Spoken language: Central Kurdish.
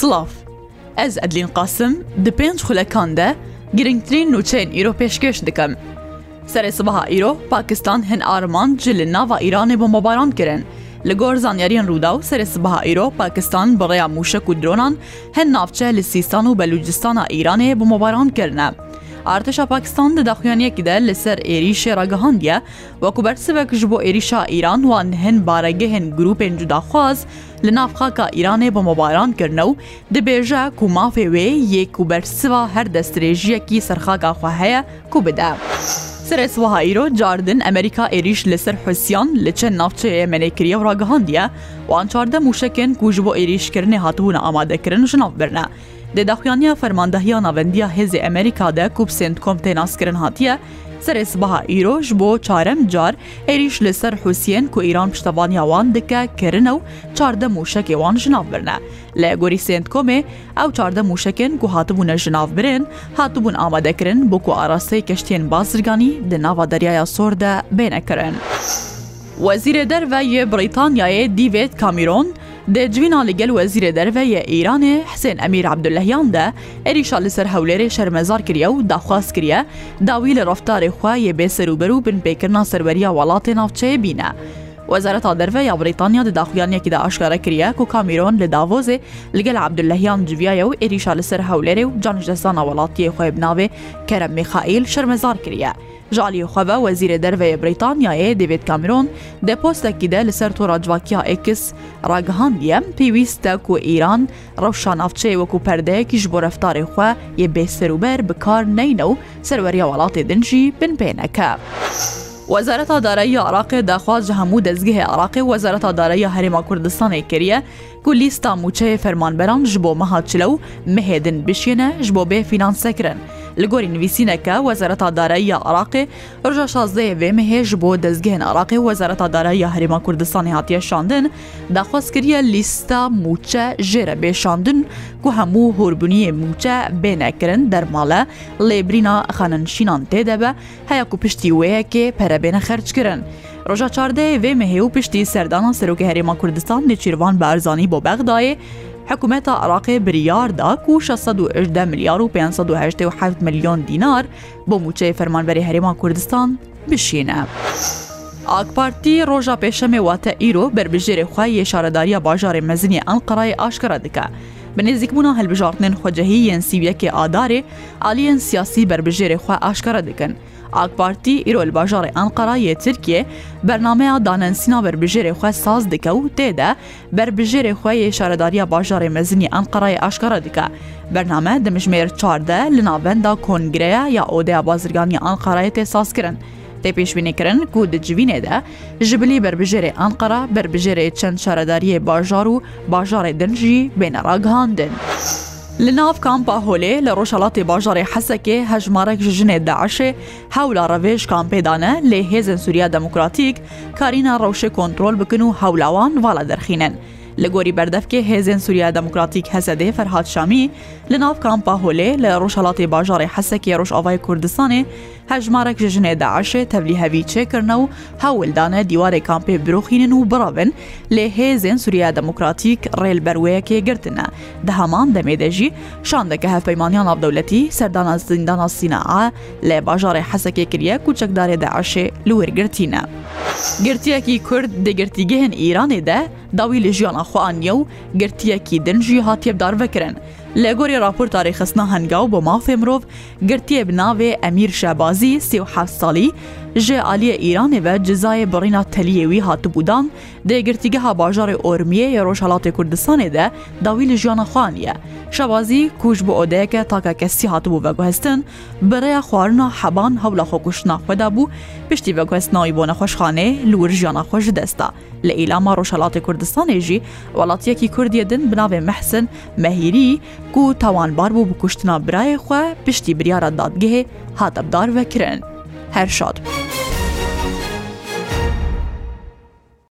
سلااف Ez ئەدلین قاسم di pênc xulekan de giringtirîn nûçeyên îro pêşkeş dikim. Serê sibaha îro Pakistan hin arman ci li nava Îranê bombabaran kirin. Li gor zanyariyên Rûda û serê sibaha îro Pakistan bi rêya mûşek û dronan hin navçe li Sîstan û Belûcistana Îranê bombabaran kirine. ئارتشا پاکستان دەداخوێنیەکیدا لەسەر ئێری شێڕەگەهاندە وەکو بەرسەوەکش بۆ ئێریشا ئیران وان هەن بارەگەهێن گروپێن جوداخواز لە نافخاکە ئیرانێ بە مۆبارانکردنە و دەبێژە کو مافێ وێ یەک و بەرسوا هەر دەسترێژیەکی سەرخاگاخوا هەیە کو بدە. سرسوها ئیرۆ جاردن ئەمریکا عێریش لەسەر حوسیان لە چەند ناوچەیە مەلێکریە و ڕگەهاندە وان چاردە موشکن کوژ بۆ عێریشکردنی هاتوونە ئامادەکردن ژناافبرنە. Dêdaxuyaniya fermandehiya navendiya Hêzê Emerîka de ku Sendkom tênaskirin hatiye, serê sibaha îro ji bo çarem car êrîş li ser Husiyên ku îran piştevaniya wan dike kirin ew çarde mûşekê wan ji nav birne. Lê gorî Sendkomê ew çarde mûşekên ku hatibûne ji nav birin, hatibûn amadekirin bo ku arasteyê keştiyên bazirganî di nava deryaya sor de bênekirin. Wezîrê derve yê Brîtanyayê dîvêt Kamîron, دەجوینا لەگەل وەزیرە دەرڤەیە ئیرانێ حسێن ئەمیر عبدولەهیان دە ئەریشا لەسەر هەولێرێ شەرمەزار کریە و داخواست کریە داوی لە ڕفتارێ خوایە بێسەروبەر و بنپێکردنا سەربەریا وڵاتێ ناوچەیە بینە. وەزارەتا دەرە یا بریتانیا دەداخویانێکیدا ئاشکارە کریە و کامیرۆن لە داوۆزێ لەگەل عبدلهیان جویایە و ئێریشا لەسەر هەولێرێ و جانژدەستانە وڵاتیە خۆێ بناوێ کەرە میخائیل شەرمەزار کریە. ژالیخواوە وەزیرە دەرەیە بریتانیاە دەوێت کامرۆن دەپۆستێکی دە لەسەر تۆ ڕاجواکییا ئکس ڕاگەهاندیە پێویستە و ئیران ڕەوشان ئافچەیە وەکو پەردەیەکیش بۆ رەفتارێ خوا یە بێسەروبەر بکار نینە و سەروەریە وڵاتی دنجی بنپێنەکە. وەزارەتا دارایی عراقی داخواز هەموو دەستگەهێ عراقی وەزارەتا دارایی هەرێما کوردستانی کریە کولیستا موچەیە فەرمانبەران ji بۆ مەهاچلە و مهێدن بشێنە ji بۆ بێ فینانسەکرن. لە گۆری نوویسینەکە وەزارەتا دارایی یا عراقی ڕژە شازدەیە وێمە هێژ بۆ دەستگەێن عراقی وەزارەتا دارایی یا هەرێما کوردستانی هاتیە شاندن داخواستکریە لیستا موچە ژێرە بێشاندن کو هەموو هوربنیە موچە بێنەکردن دەرماڵە لێبرینا خاننشینان تێدەبە هەیە و پشتی وەیەکێ پەرەبێنە خەرچکردن. ڕۆژە چاردەیە وێ مەهێ و پشتی سەردانان سەرۆکی هەرێما کوردستان لە چیروان بە ئەرزانی بۆ بەغدایە حکوومەتە عراقی بریاردا و 610 میلیار و 587 میلیۆن دینار بۆ موچەی فەرمانبەری هەرێما کوردستان بشینە. ئاکپارتی ڕۆژا پێشەمێ واتە ئیرۆ بربژێری خوای یێشارەداریە باژارێ مەزنی ئەنقڕای ئاشکرا دکە. بنێزیکبوونا هەلبژارتنێن خۆجەهی یەنسیویەکی ئادارێ ئالیەن سیاسی بربژێری خوا ئاشکرا دکەن. AK Parti îro li bajarê Anqarayê Tirkiye bernameya danensîna berbijêrê xwe saz dike û tê de berbijêrê xwe yê şaredariya bajarê mezinî Anqarayê aşkara dike. Bername dimijmêr çarde li navenda kongreya ya odeya bazirganiya Anqarayê tê saz kirin. Tê pêşbînêkirin ku di civînê de ji bilî berbijêrê Anqara berbijêrê çend şaredariyê bajar û bajarê din jî bêneragihandin. لە ناو کامپا هۆلێ لە ڕۆژهڵاتی باژارێ حەسەکێ هەژمارەك ژنێ داعشێ هەولا ڕەوێژ کامپێدانە لێ هێزن سووریا دەموکراتیک کارینە ڕەوشە کۆنتترۆل بکن و هەولاوان واڵە دەرخینن. لە گۆری بەردەفکێ هێزن سووریا دموکراتیک هەسەدێ فەرهاات شامی لە ناو کامپا هۆلێ لە ڕۆژهڵاتی باژارێ حەسەکی ڕۆژاوای کوردستانی هەژمارەك ژژنێ داعاشێ تەبلی هەوی چێکردنە و هەولدانە دیوارێ کامپێ برۆخینن و بڕابن لێ هێزن سووریا دموکراتیک ڕێل بەروەیەکێ گرتنە دەهامان دەمێدەژی شاندەکە هەفەیمانیان ناودەولەتی سەردانە زیندانە سینەعا لە باژارێ حەسەکێ کریە کوچەکدارێ داعاشێ لوێرگرتینە. گرتیەکی کورد دەگرتیگەهێن ئیرانێ دە داوی لە ژیانە خۆیانە و گرتیەکی دنجی هاتیێبدار بکرن. لە گۆری راپۆرت تاریخستنا هەنگاو بۆ مافێ مرۆڤ گرتیێ بناوێ ئەمیر شەبازی سێ ساڵی ji aliye Îranê ve cizayê birîna teliyê wî hatibûdan dêgirtîgeha bajarê Ormiyê ya Rojhelatê Kurdistanê de dawî li jiyana xaniye. Şebazî kuj bi odeyeke taka kesî hatibû veguhestin, bireya xwarina heban hewla xkuşna xweda bû piştî veguhestinayî bo nexweşxanê li wir jiyana xwe ji desta. Li îlama Rojhelatê Kurdistanê jî welatiyekî Kurdiye din binavê mehsin mehîrî ku tawanbar bû bi kuştina birayê xwe piştî biryara dadgehê hatebdar vekirin. her şad.